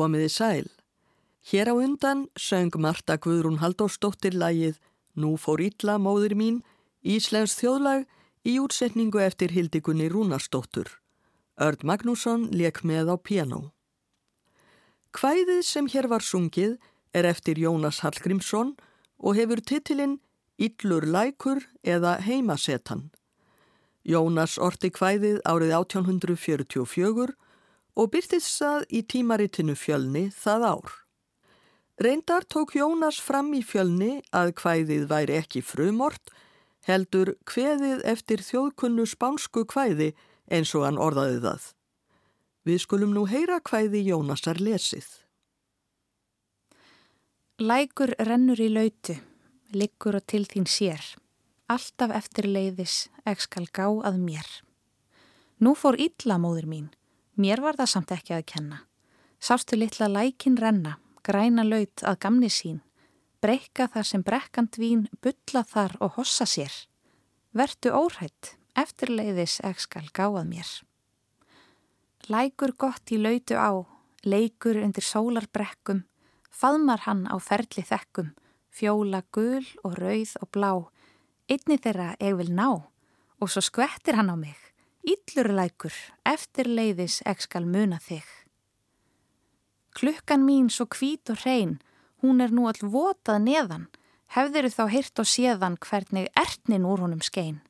Komiði sæl. Hér á undan söng Marta Guðrún Haldósdóttir lægið Nú fór illa móðir mín, Íslensk þjóðlag í útsetningu eftir Hildikunni Rúnarsdóttur. Örd Magnússon leik með á piano. Hvæðið sem hér var sungið er eftir Jónas Hallgrímsson og hefur titilinn Yllur lækur eða Heimasetan. Jónas orti hvæðið árið 1844 og byrtist það í tímaritinu fjölni það ár. Reyndar tók Jónas fram í fjölni að hvæðið væri ekki frumort, heldur hveðið eftir þjóðkunnu spánsku hvæði eins og hann orðaði það. Við skulum nú heyra hvæði Jónasar lesið. Lækur rennur í lautu, liggur og til þín sér, alltaf eftir leiðis, ekki skal gá að mér. Nú fór illa móður mín, Mér var það samt ekki að kenna. Sástu litla lækin renna, græna laut að gamni sín, breyka þar sem brekkand vín, bylla þar og hossa sér. Vertu óhætt, eftirleiðis ekki skal gáað mér. Lækur gott í lautu á, leikur undir sólarbrekkum, faðmar hann á ferli þekkum, fjóla gul og rauð og blá, einni þeirra ég vil ná og svo skvettir hann á mig. Íllurlækur, eftir leiðis ek skal muna þig. Klukkan mín svo kvít og hrein, hún er nú all votað neðan, hefðiru þá hyrt og séðan hvernig ertnin úr honum skein.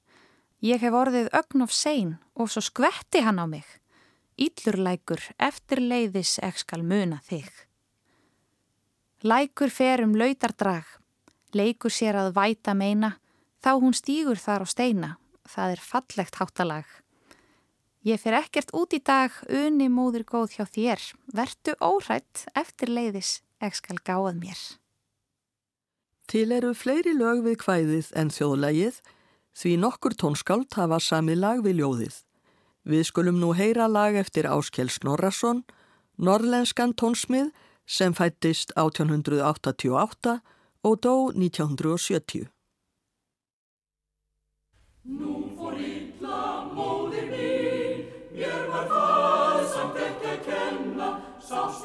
Ég hef orðið ögn of sein og svo skvetti hann á mig. Íllurlækur, eftir leiðis ek skal muna þig. Lækur fer um lautardrag, leikur sér að væta meina, þá hún stýgur þar á steina, það er fallegt háttalag. Ég fyrir ekkert út í dag, unni móður góð hjá þér. Vertu órætt eftir leiðis, ekki skal gáað mér. Til eru fleiri lög við kvæðið en þjóðlægið, því nokkur tónskáld hafa sami lag við ljóðið. Við skulum nú heyra lag eftir Áskjell Snorrason, norrlenskan tónsmið sem fættist 1888 og dó 1970. Nú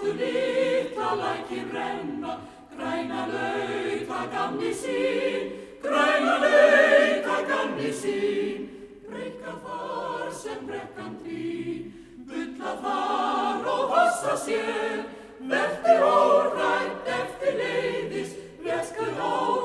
sástu litla lækin renna, græna lauta gamni sín, græna lauta gamni sín, breyka þar sem brekkan því, bylla þar og hossa sér, verði órætt eftir leiðis, veskur órætt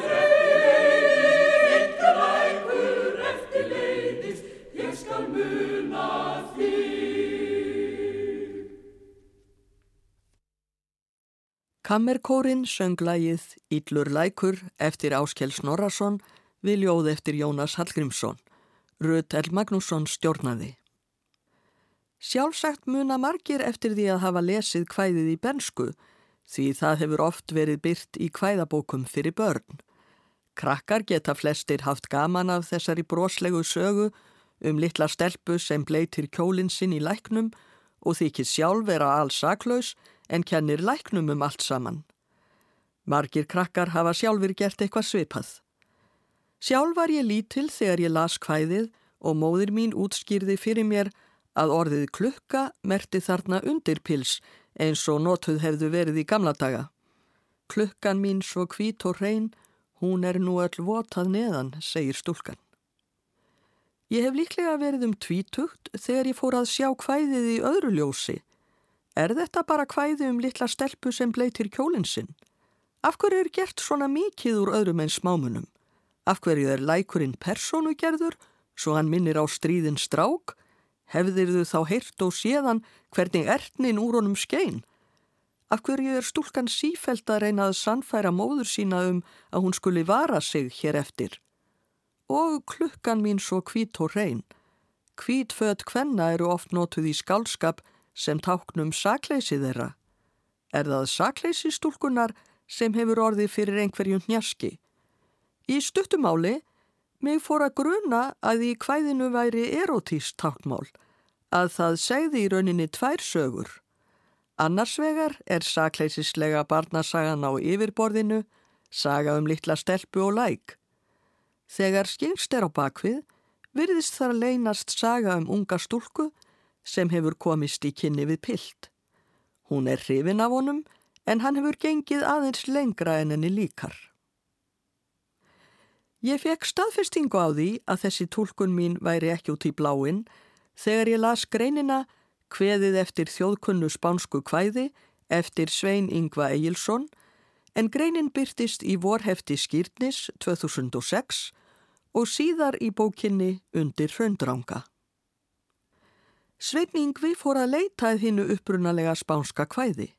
Kammerkórin söng lægið Íllur lækur eftir Áskjell Snorarsson við ljóð eftir Jónas Hallgrímsson. Rut L. Magnússon stjórnaði. Sjálfsagt muna margir eftir því að hafa lesið kvæðið í bensku því það hefur oft verið byrt í kvæðabókum fyrir börn. Krakkar geta flestir haft gaman af þessari broslegu sögu um litla stelpu sem bleitir kjólinn sinn í læknum og þykir sjálf vera alls saklaus en kennir læknum um allt saman. Margir krakkar hafa sjálfur gert eitthvað svipað. Sjálf var ég lítil þegar ég las kvæðið og móðir mín útskýrði fyrir mér að orðið klukka merti þarna undirpils eins og notuð hefðu verið í gamla daga. Klukkan mín svo hvít og hrein, hún er nú öll votað neðan, segir stúlkan. Ég hef líklega verið um tvítugt þegar ég fór að sjá kvæðið í öðru ljósi Er þetta bara kvæði um litla stelpu sem bleitir kjólinsinn? Af hverju er gert svona mikið úr öðrum en smámunum? Af hverju er lækurinn persónu gerður, svo hann minnir á stríðin strák? Hefðir þau þá heyrt og séðan hvernig ertnin úr honum skein? Af hverju er stúlkan sífælt að reyna að sannfæra móður sína um að hún skuli vara sig hér eftir? Og klukkan mín svo hvít og reyn. Hvít född hvenna eru oft notuð í skálskap sem táknum sakleysi þeirra? Er það sakleysi stúlkunar sem hefur orðið fyrir einhverjum njaski? Í stuttumáli, mig fór að gruna að í hvæðinu væri erotíst táknmál, að það segði í rauninni tvær sögur. Annars vegar er sakleysislega barnasagan á yfirborðinu, saga um litla stelpu og læk. Þegar skingst er á bakvið, virðist þar leynast saga um unga stúlku sem hefur komist í kynni við pilt. Hún er hrifin af honum en hann hefur gengið aðeins lengra en henni líkar. Ég fekk staðfestingu á því að þessi tólkun mín væri ekki út í bláinn þegar ég las greinina Kveðið eftir þjóðkunnu spánsku kvæði eftir Svein Ingva Egilson en greinin byrtist í vorhefti skýrtnis 2006 og síðar í bókinni Undir hraundranga. Sveitn Yngvi fór að leita að hinnu upprunalega spánska kvæði.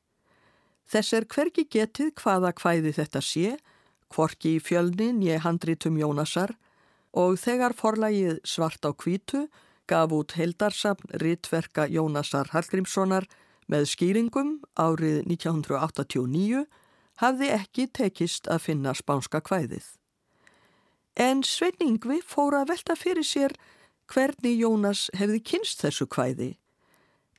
Þess er hverki getið hvaða kvæði þetta sé, kvorki í fjölnin ég handritum Jónasar og þegar forlægið svart á kvítu gaf út heldarsafn rittverka Jónasar Hallgrímssonar með skýringum árið 1989 hafði ekki tekist að finna spánska kvæðið. En Sveitn Yngvi fór að velta fyrir sér hvernig Jónas hefði kynst þessu kvæði.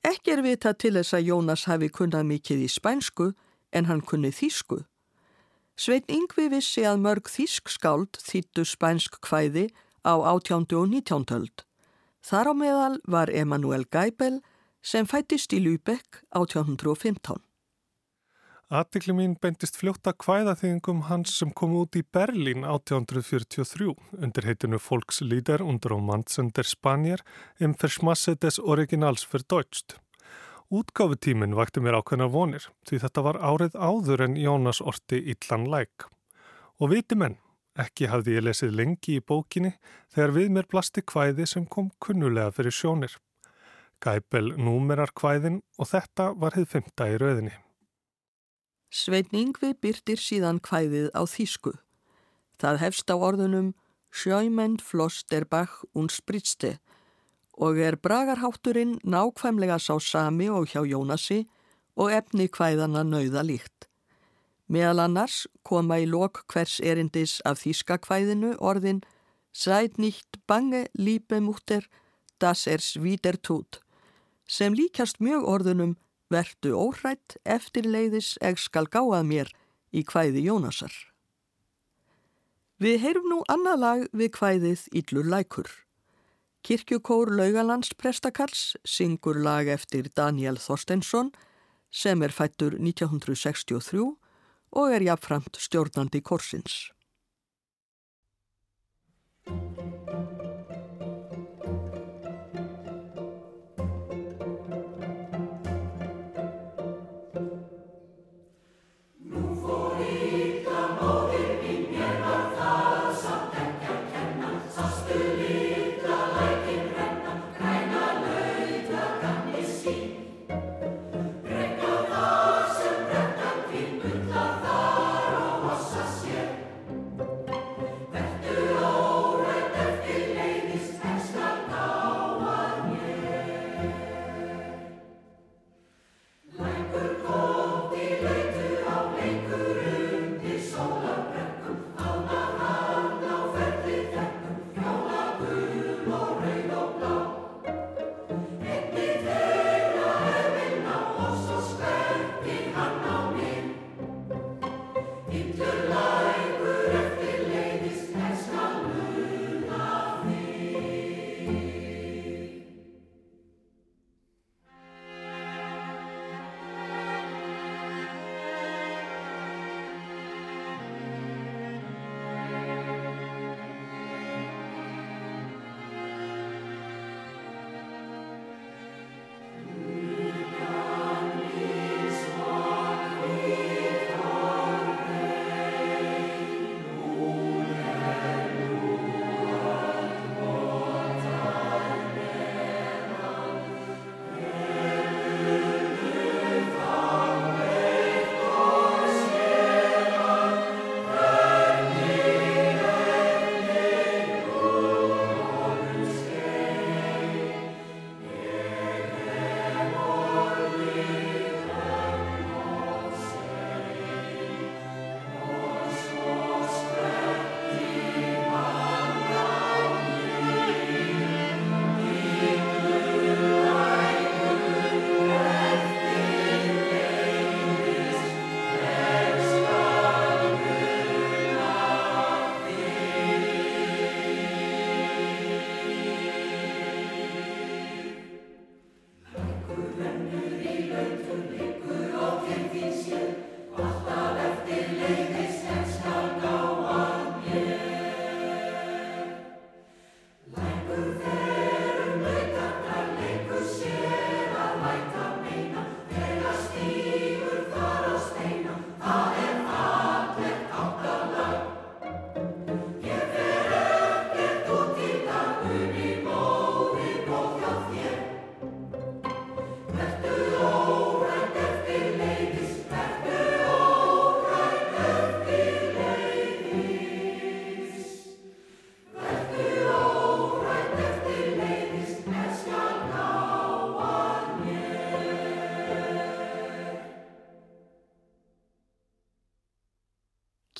Ekki er vita til þess að Jónas hafi kunnað mikið í spænsku en hann kunnið þýsku. Svein Yngvi vissi að mörg þýsk skáld þýttu spænsk kvæði á 18. og 19. höld. Þar á meðal var Emanuel Geibel sem fættist í Lübeck 1815. Aðtikli mín beintist fljóta kvæðaþýðingum hans sem kom út í Berlín 1843 undir heitinu Volkslieder und Romanzen der Spanier im Verschmasse des Originals für Deutscht. Útgáfutíminn vakti mér ákveðna vonir því þetta var árið áður en Jónas orti Ítlan læk. Og viti menn, ekki hafði ég lesið lengi í bókinni þegar við mér blasti kvæði sem kom kunnulega fyrir sjónir. Gæbel númerar kvæðin og þetta var hið fymta í rauðinni. Svein Yngvi byrtir síðan kvæðið á þýsku. Það hefst á orðunum Sjöymend Flosterbach und Spritzte og er bragarhátturinn nákvæmlega sá sami og hjá Jónasi og efni kvæðana nauða líkt. Meðal annars koma í lok hvers erindis af þýska kvæðinu orðin Seid nicht bange, liebe Mutter, das ers wieder tut sem líkast mjög orðunum Vertu óhrætt eftir leiðis eg skal gáað mér í kvæði Jónasar. Við heyrum nú annað lag við kvæðið Íllur lækur. Kirkjukór Laugalands prestakalls syngur lag eftir Daniel Þorstensson sem er fættur 1963 og er jafnframt stjórnandi korsins.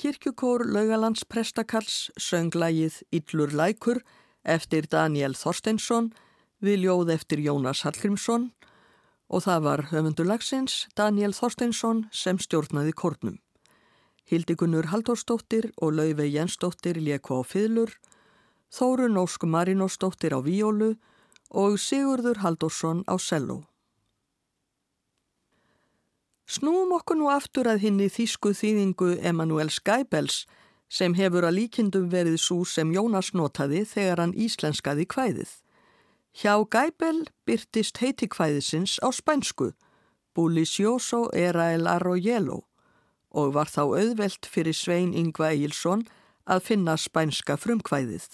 Sýslukór Laugalands Prestakalls sönglægið Yllur Lækur eftir Daniel Þorsteinsson við ljóð eftir Jónas Hallgrímsson og það var höfundulagsins Daniel Þorsteinsson sem stjórnaði kórnum. Hildigunnur Haldórsdóttir og Lauve Jensdóttir léku á fylur, Þórun Ósk Marinósdóttir á víólu og Sigurður Haldórsson á selló. Snúum okkur nú aftur að hinn í þýsku þýðingu Emanuel Skæbels sem hefur að líkindum verið svo sem Jónas notaði þegar hann íslenskaði kvæðið. Hjá Gæbel byrtist heiti kvæðisins á spænsku, Bulicioso era el arroyelo og var þá auðvelt fyrir Svein Yngva Egilson að finna spænska frumkvæðið.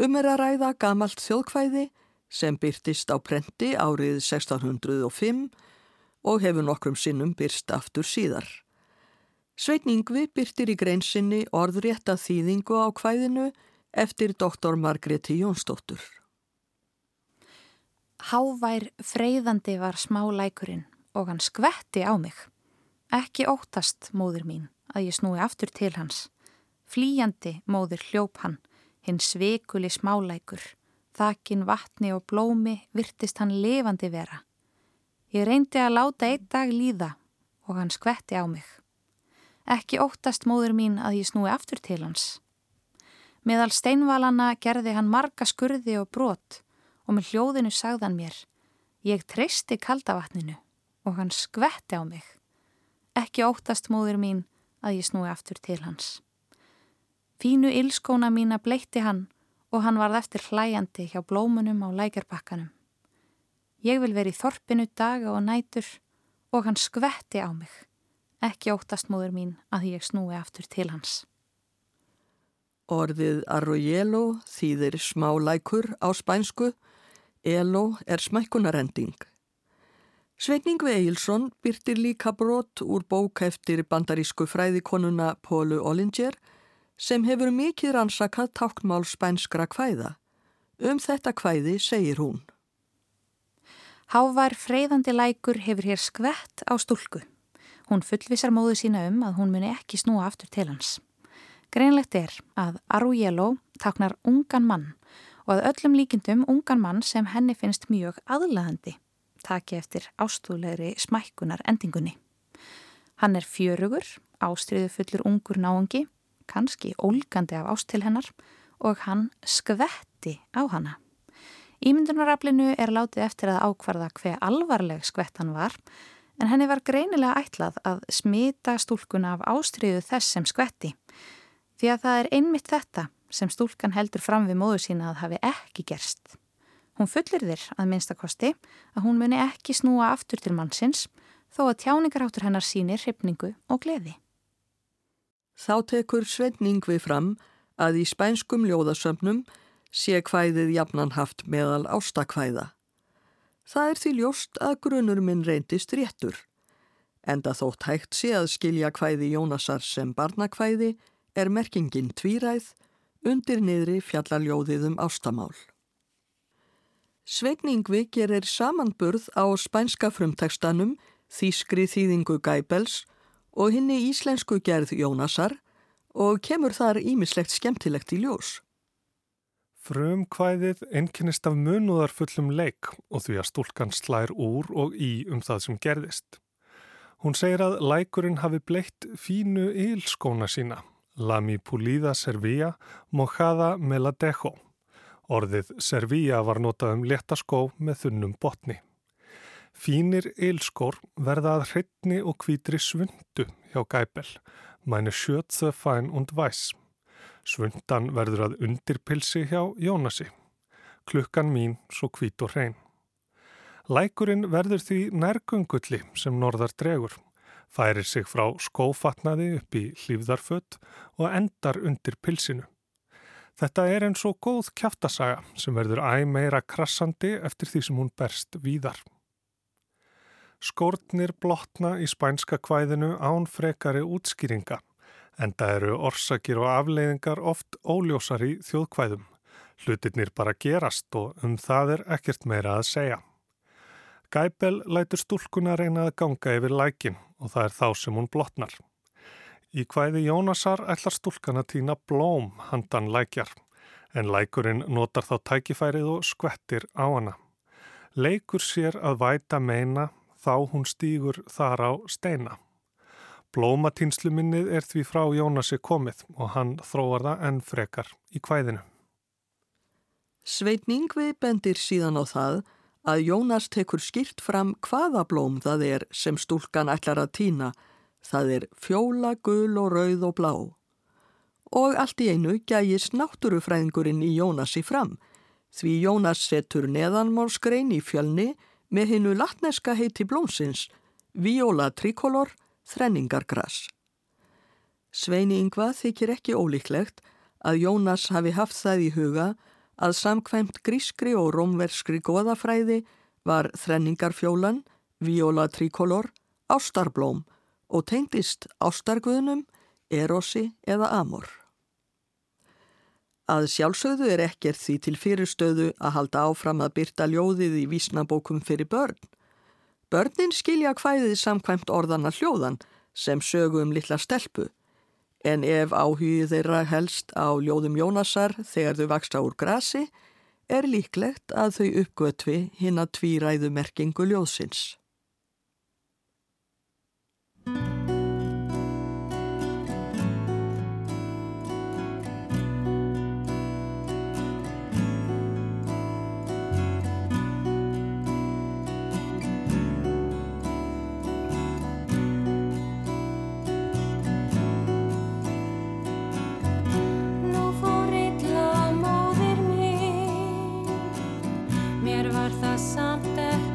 Um er að ræða gamalt þjóðkvæði sem byrtist á prenti árið 1605 og hefur nokkrum sinnum byrst aftur síðar. Svein Yngvi byrtir í greinsinni orðrétta þýðingu á kvæðinu eftir doktor Margreti Jónsdóttur. Hávær freyðandi var smá lækurinn og hann skvetti á mig. Ekki óttast, móður mín, að ég snúi aftur til hans. Flíjandi, móður hljóp hann, hinn sveikuli smálækur. Þakin vatni og blómi virtist hann levandi vera. Ég reyndi að láta einn dag líða og hann skvetti á mig. Ekki óttast, móður mín, að ég snúi aftur til hans. Meðal steinvalana gerði hann marga skurði og brot og með hljóðinu sagðan mér. Ég treysti kaldavatninu og hann skvetti á mig. Ekki óttast móður mín að ég snúi aftur til hans. Fínu ilskóna mína bleitti hann og hann varð eftir hlæjandi hjá blómunum á lækjarbakkanum. Ég vil verið í þorpinu daga og nætur og hann skvetti á mig. Ekki óttast móður mín að ég snúi aftur til hans. Orðið arroyelo þýðir smá lækur á spænsku, elo er smækkunarending. Sveitning Veilsson byrtir líka brot úr bók eftir bandarísku fræðikonuna Pólu Ollinger sem hefur mikið rannsakað táknmál spænskra kvæða. Um þetta kvæði segir hún. Hávar freyðandi lækur hefur hér skvett á stúlku. Hún fullvisar móðu sína um að hún muni ekki snúa aftur til hans. Greinlegt er að Arujelo taknar ungan mann og að öllum líkindum ungan mann sem henni finnst mjög aðlæðandi, taki eftir ástúðlegri smækkunar endingunni. Hann er fjörugur, ástriðu fullur ungur náungi, kannski ólgandi af ást til hennar og hann skvetti á hana. Ímyndunaraflinu er látið eftir að ákvarða hver alvarleg skvett hann var en henni var greinilega ætlað að smita stúlkuna af ástriðu þess sem skvetti því að það er einmitt þetta sem stúlkan heldur fram við móðu sína að hafi ekki gerst. Hún fullir þér að minnstakosti að hún muni ekki snúa aftur til mannsins þó að tjáningarháttur hennar sínir hrifningu og gleði. Þá tekur Svenning við fram að í spænskum ljóðasöfnum sé hvæðið jafnan haft meðal ástakvæða. Það er því ljóst að grunur minn reyndist réttur. Enda þótt hægt sé að skilja hvæði Jónasar sem barnakvæði er merkingin tvíræð undir niðri fjallaljóðið um ástamál. Svegningvi gerir samanburð á spænska frumtekstanum Þískri þýðingu Gæbels og hinni íslensku gerð Jónasar og kemur þar ímislegt skemmtilegt í ljós. Frumkvæðið einkennist af munúðarfullum leik og því að stúlkan slær úr og í um það sem gerðist. Hún segir að lækurinn hafi bleitt fínu ílskóna sína, lami pulida servia mojada meladejo. Orðið servia var notað um letaskó með þunnum botni. Fínir ílskór verða að hreitni og kvítri svundu hjá gæbel, mæni sjötse fæn und væs. Svundan verður að undirpilsi hjá Jónasi. Klukkan mín svo hvít og hrein. Lækurinn verður því nærgungulli sem norðar dregur. Færir sig frá skófatnaði upp í hlýfðarfött og endar undir pilsinu. Þetta er eins og góð kjáftasaga sem verður æg meira krassandi eftir því sem hún berst víðar. Skórnir blotna í spænska kvæðinu án frekari útskýringa. Enda eru orsakir og afleiðingar oft óljósar í þjóðkvæðum. Hlutirnir bara gerast og um það er ekkert meira að segja. Gæbel lætur stúlkuna reyna að ganga yfir lækin og það er þá sem hún blotnar. Í hvæði Jónasar ætlar stúlkan að týna blóm handan lækjar, en lækurinn notar þá tækifærið og skvettir á hana. Leikur sér að væta meina þá hún stýgur þar á steina. Blómatýnsluminnið er því frá Jónasi komið og hann þróar það enn frekar í kvæðinu. Sveitningvi bendir síðan á það að Jónas tekur skýrt fram hvaða blóm það er sem stúlkan ætlar að týna. Það er fjóla, gul og rauð og blá. Og allt í einu gægist náttúrufræðingurinn í Jónasi fram því Jónas setur neðanmálskrein í fjölni með hinnu latneska heiti blómsins, viola trikolor, þrenningargras. Sveini yngva þykir ekki ólíklegt að Jónas hafi haft það í huga að samkvæmt grískri og rómverskri goðafræði var þrenningarfjólan, viola trikolor, ástarblóm og tengdist ástarguðnum, erosi eða amor. Að sjálfsögðu er ekkert því til fyrirstöðu að halda áfram að byrta ljóðið í vísnabókum fyrir börn. Börnin skilja hvæðið samkvæmt orðana hljóðan sem sögu um litla stelpu, en ef áhugið þeirra helst á ljóðum Jónasar þegar þau vaksta úr grasi, er líklegt að þau uppgötvi hinn að tvíræðu merkingu ljóðsins. something.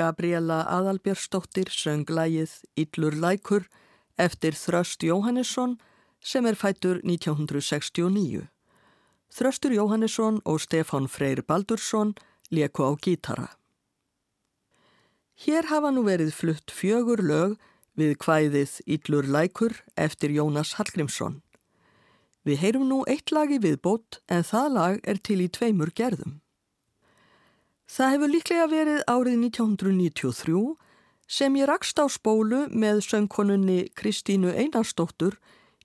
Gabriela Adalbjörnsdóttir söng lægið Íllur lækur eftir Þröst Jóhannesson sem er fættur 1969. Þröstur Jóhannesson og Stefán Freyr Baldursson leku á gítara. Hér hafa nú verið flutt fjögur lög við kvæðið Íllur lækur eftir Jónas Hallgrímsson. Við heyrum nú eitt lagi við bót en það lag er til í tveimur gerðum. Það hefur líklega verið árið 1993 sem ég rakst á spólu með söngkonunni Kristínu Einarstóttur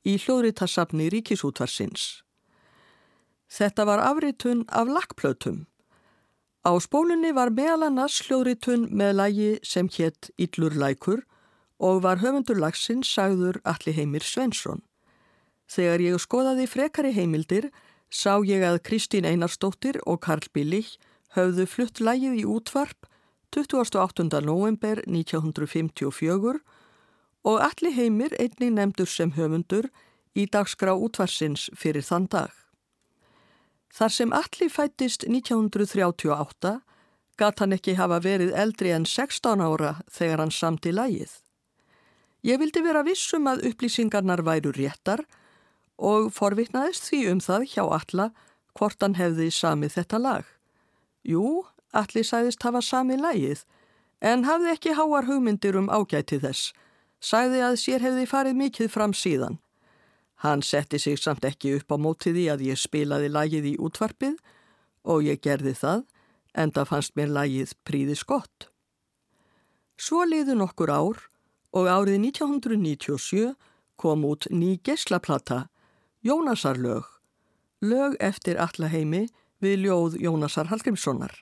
í hljóðritarsafni Ríkisútvarsins. Þetta var afritun af lakkplötum. Á spólunni var meðal annars hljóðritun með lagi sem hétt Íllur lækur og var höfundur lagsins sagður Alli Heimir Svensson. Þegar ég skoðaði frekari heimildir sá ég að Kristín Einarstóttir og Karl Billich höfðu flutt lagið í útvarp 28. november 1954 og Alli Heimir einnig nefndur sem höfundur í dagskrá útvarsins fyrir þann dag. Þar sem Alli fættist 1938 gat hann ekki hafa verið eldri en 16 ára þegar hann samt í lægið. Ég vildi vera vissum að upplýsingarnar væru réttar og forvittnaðist því um það hjá Alla hvort hann hefði samið þetta lag. Jú, Alli sæðist hafa samið lægið en hafði ekki háar hugmyndir um ágæti þess. Sæði að sér hefði farið mikið fram síðan. Hann setti sig samt ekki upp á mótiði að ég spilaði lagið í útvarpið og ég gerði það, enda fannst mér lagið príðis gott. Svo liðu nokkur ár og árið 1997 kom út ný geslaplata, Jónasar lög, lög eftir allaheimi við ljóð Jónasar Hallgrímssonar.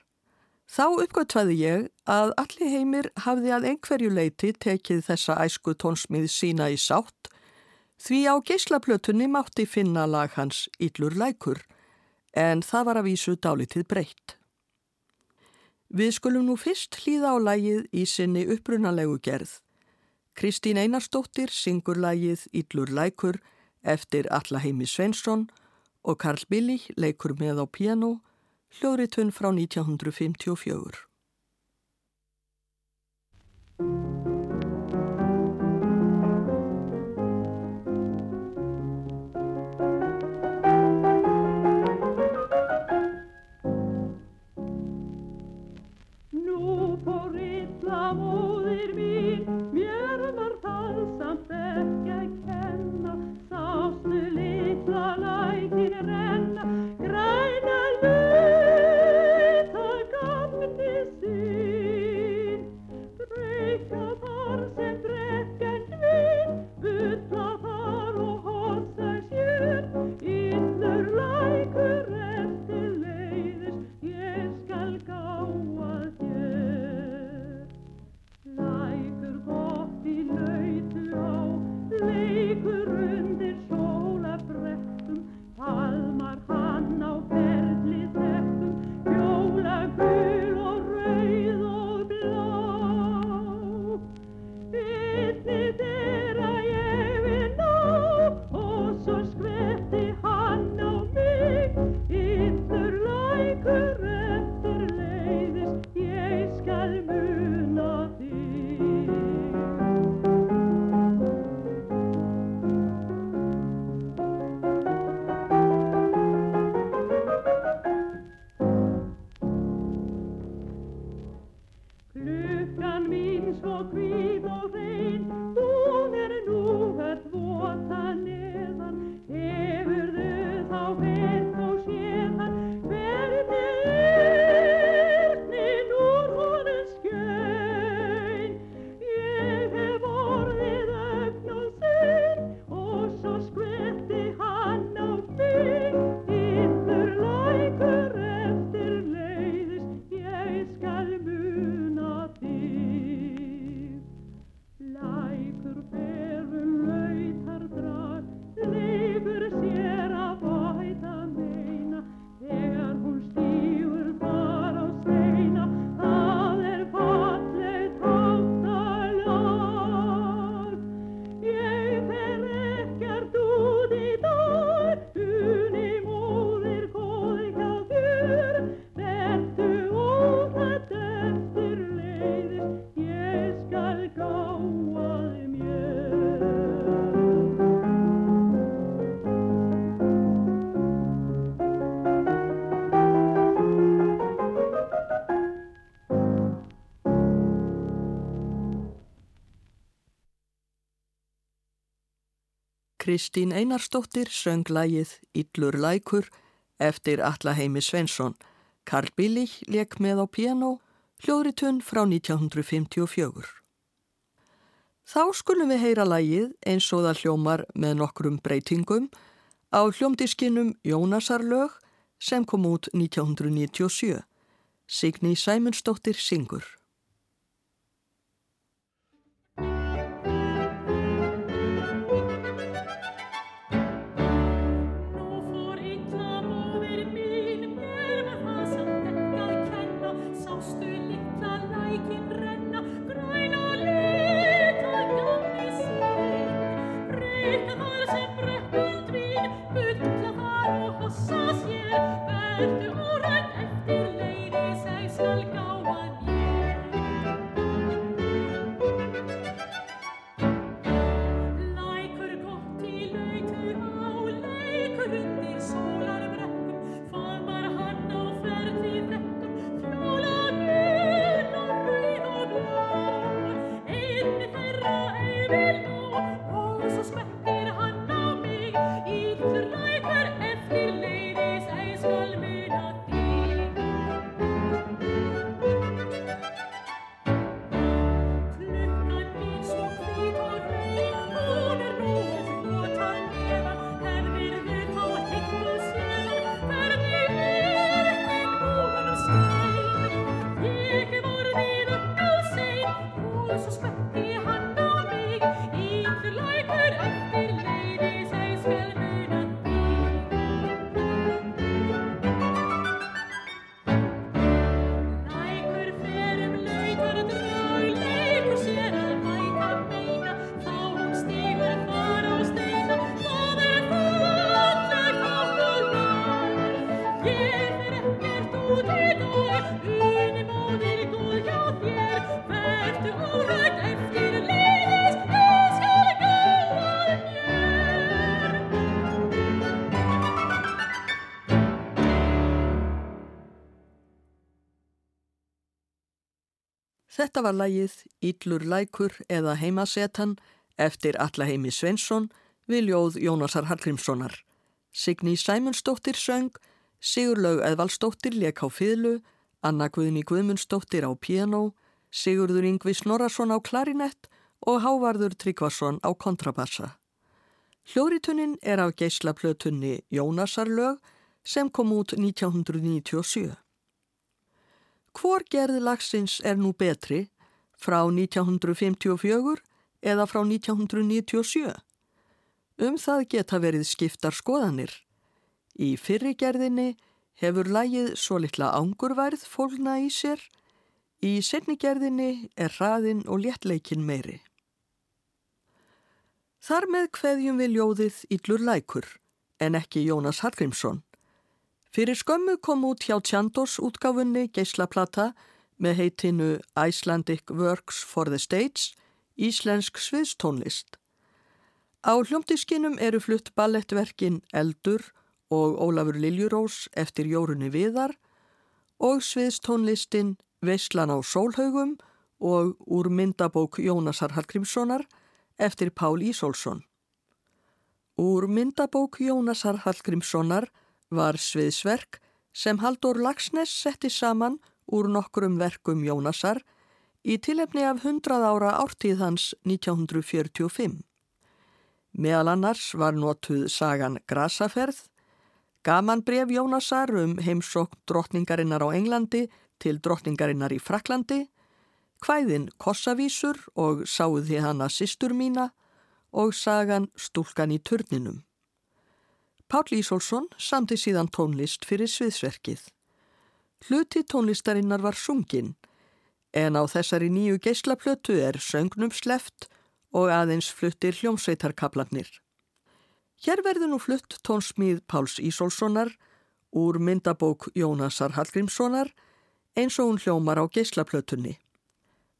Þá uppgötvaði ég að alliheimir hafði að einhverju leiti tekið þessa æsku tónsmið sína í sátt Því á geyslaplötunni mátti finna lag hans Íllur lækur en það var að vísu dálitið breytt. Við skulum nú fyrst hlýða á lagið í sinni upprunalegu gerð. Kristín Einarstóttir syngur lagið Íllur lækur eftir Allaheimi Svensson og Karl Billich leikur með á piano hljóðritun frá 1954. Kristín Einarstóttir söng lægið Yllur lækur eftir Allaheimi Svensson. Karl Billig leik með á piano, hljóðritun frá 1954. Þá skulum við heyra lægið eins og það hljómar með nokkrum breytingum á hljómdiskinum Jónasarlög sem kom út 1997. Signi Sæmundsdóttir syngur. Þetta var lægið Íllur lækur eða heimasetan eftir Allaheimi Svensson við ljóð Jónasar Hallgrímssonar. Signi Sæmundsdóttir söng, Sigurlaug Eðvaldsdóttir leik á fyrlu, Anna Guðni Guðmundsdóttir á piano, Sigurður Yngvi Snorarsson á klarinett og Hávarður Tryggvarsson á kontrabassa. Hljóritunnin er af geyslaplötunni Jónasarlög sem kom út 1997. Hvor gerði lagsins er nú betri frá 1954 eða frá 1997? Um það geta verið skiptar skoðanir. Í fyrrigerðinni hefur lægið svo litla ángurværð fólna í sér. Í setnigerðinni er hraðin og léttleikin meiri. Þar með hveðjum við ljóðið Íllur lækur en ekki Jónas Hallgrímsson. Fyrir skömmu kom út hjá Tjandors útgáfunni geyslaplata með heitinu Icelandic Works for the Stage, Íslensk sviðstónlist. Á hljómdiskinum eru flutt ballettverkin Eldur og Ólafur Liljurós eftir Jórunni Viðar og sviðstónlistin Veislan á Sólhaugum og úr myndabók Jónasar Hallgrímssonar eftir Pál Ísólsson. Úr myndabók Jónasar Hallgrímssonar var sviðsverk sem Haldur Lagsnes setti saman úr nokkrum verkum Jónasar í tilefni af 100 ára ártíð hans 1945. Meðal annars var notuð sagan Grasaferð, gaman bref Jónasar um heimsokk drottningarinnar á Englandi til drottningarinnar í Fraklandi, hvæðin Kossavísur og sáði hana sýstur mína og sagan Stúlkan í turninum. Páll Ísólfsson samti síðan tónlist fyrir sviðsverkið. Hluti tónlistarinnar var sungin en á þessari nýju geyslaplötu er söngnum sleft og aðeins fluttir hljómsveitarkablanir. Hér verður nú flutt tónsmíð Páls Ísólfssonar úr myndabók Jónasar Hallgrímssonar eins og hún hljómar á geyslaplötunni.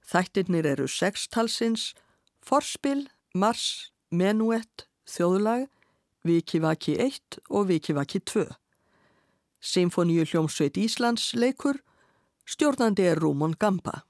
Þættirnir eru sextalsins, forspil, mars, menuett, þjóðlag, Vikivaki 1 og Vikivaki 2. Symfoníu hljómsveit Íslands leikur, stjórnandi er Rúmon Gamba.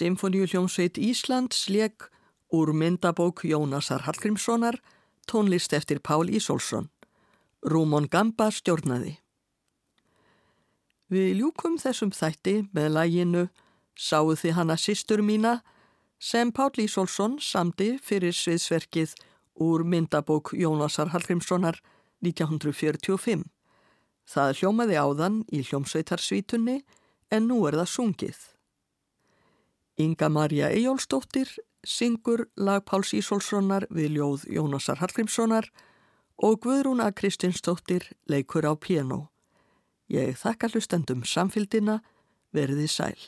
Symfóniuljómsveit Íslands leik úr myndabók Jónasar Hallgrímssonar tónlist eftir Pál Ísólfsson. Rúmon Gamba stjórnaði. Við ljúkum þessum þætti með læginu Sáu þið hana sýstur mína sem Pál Ísólfsson samdi fyrir sviðsverkið úr myndabók Jónasar Hallgrímssonar 1945. Það hljómaði áðan í hljómsveitarsvítunni en nú er það sungið. Inga Marja Ejólfsdóttir syngur lag Páls Ísólfssonar við ljóð Jónasar Hallgrímssonar og Guðrúna Kristinsdóttir leikur á piano. Ég þakka hlustendum samfildina, verði sæl.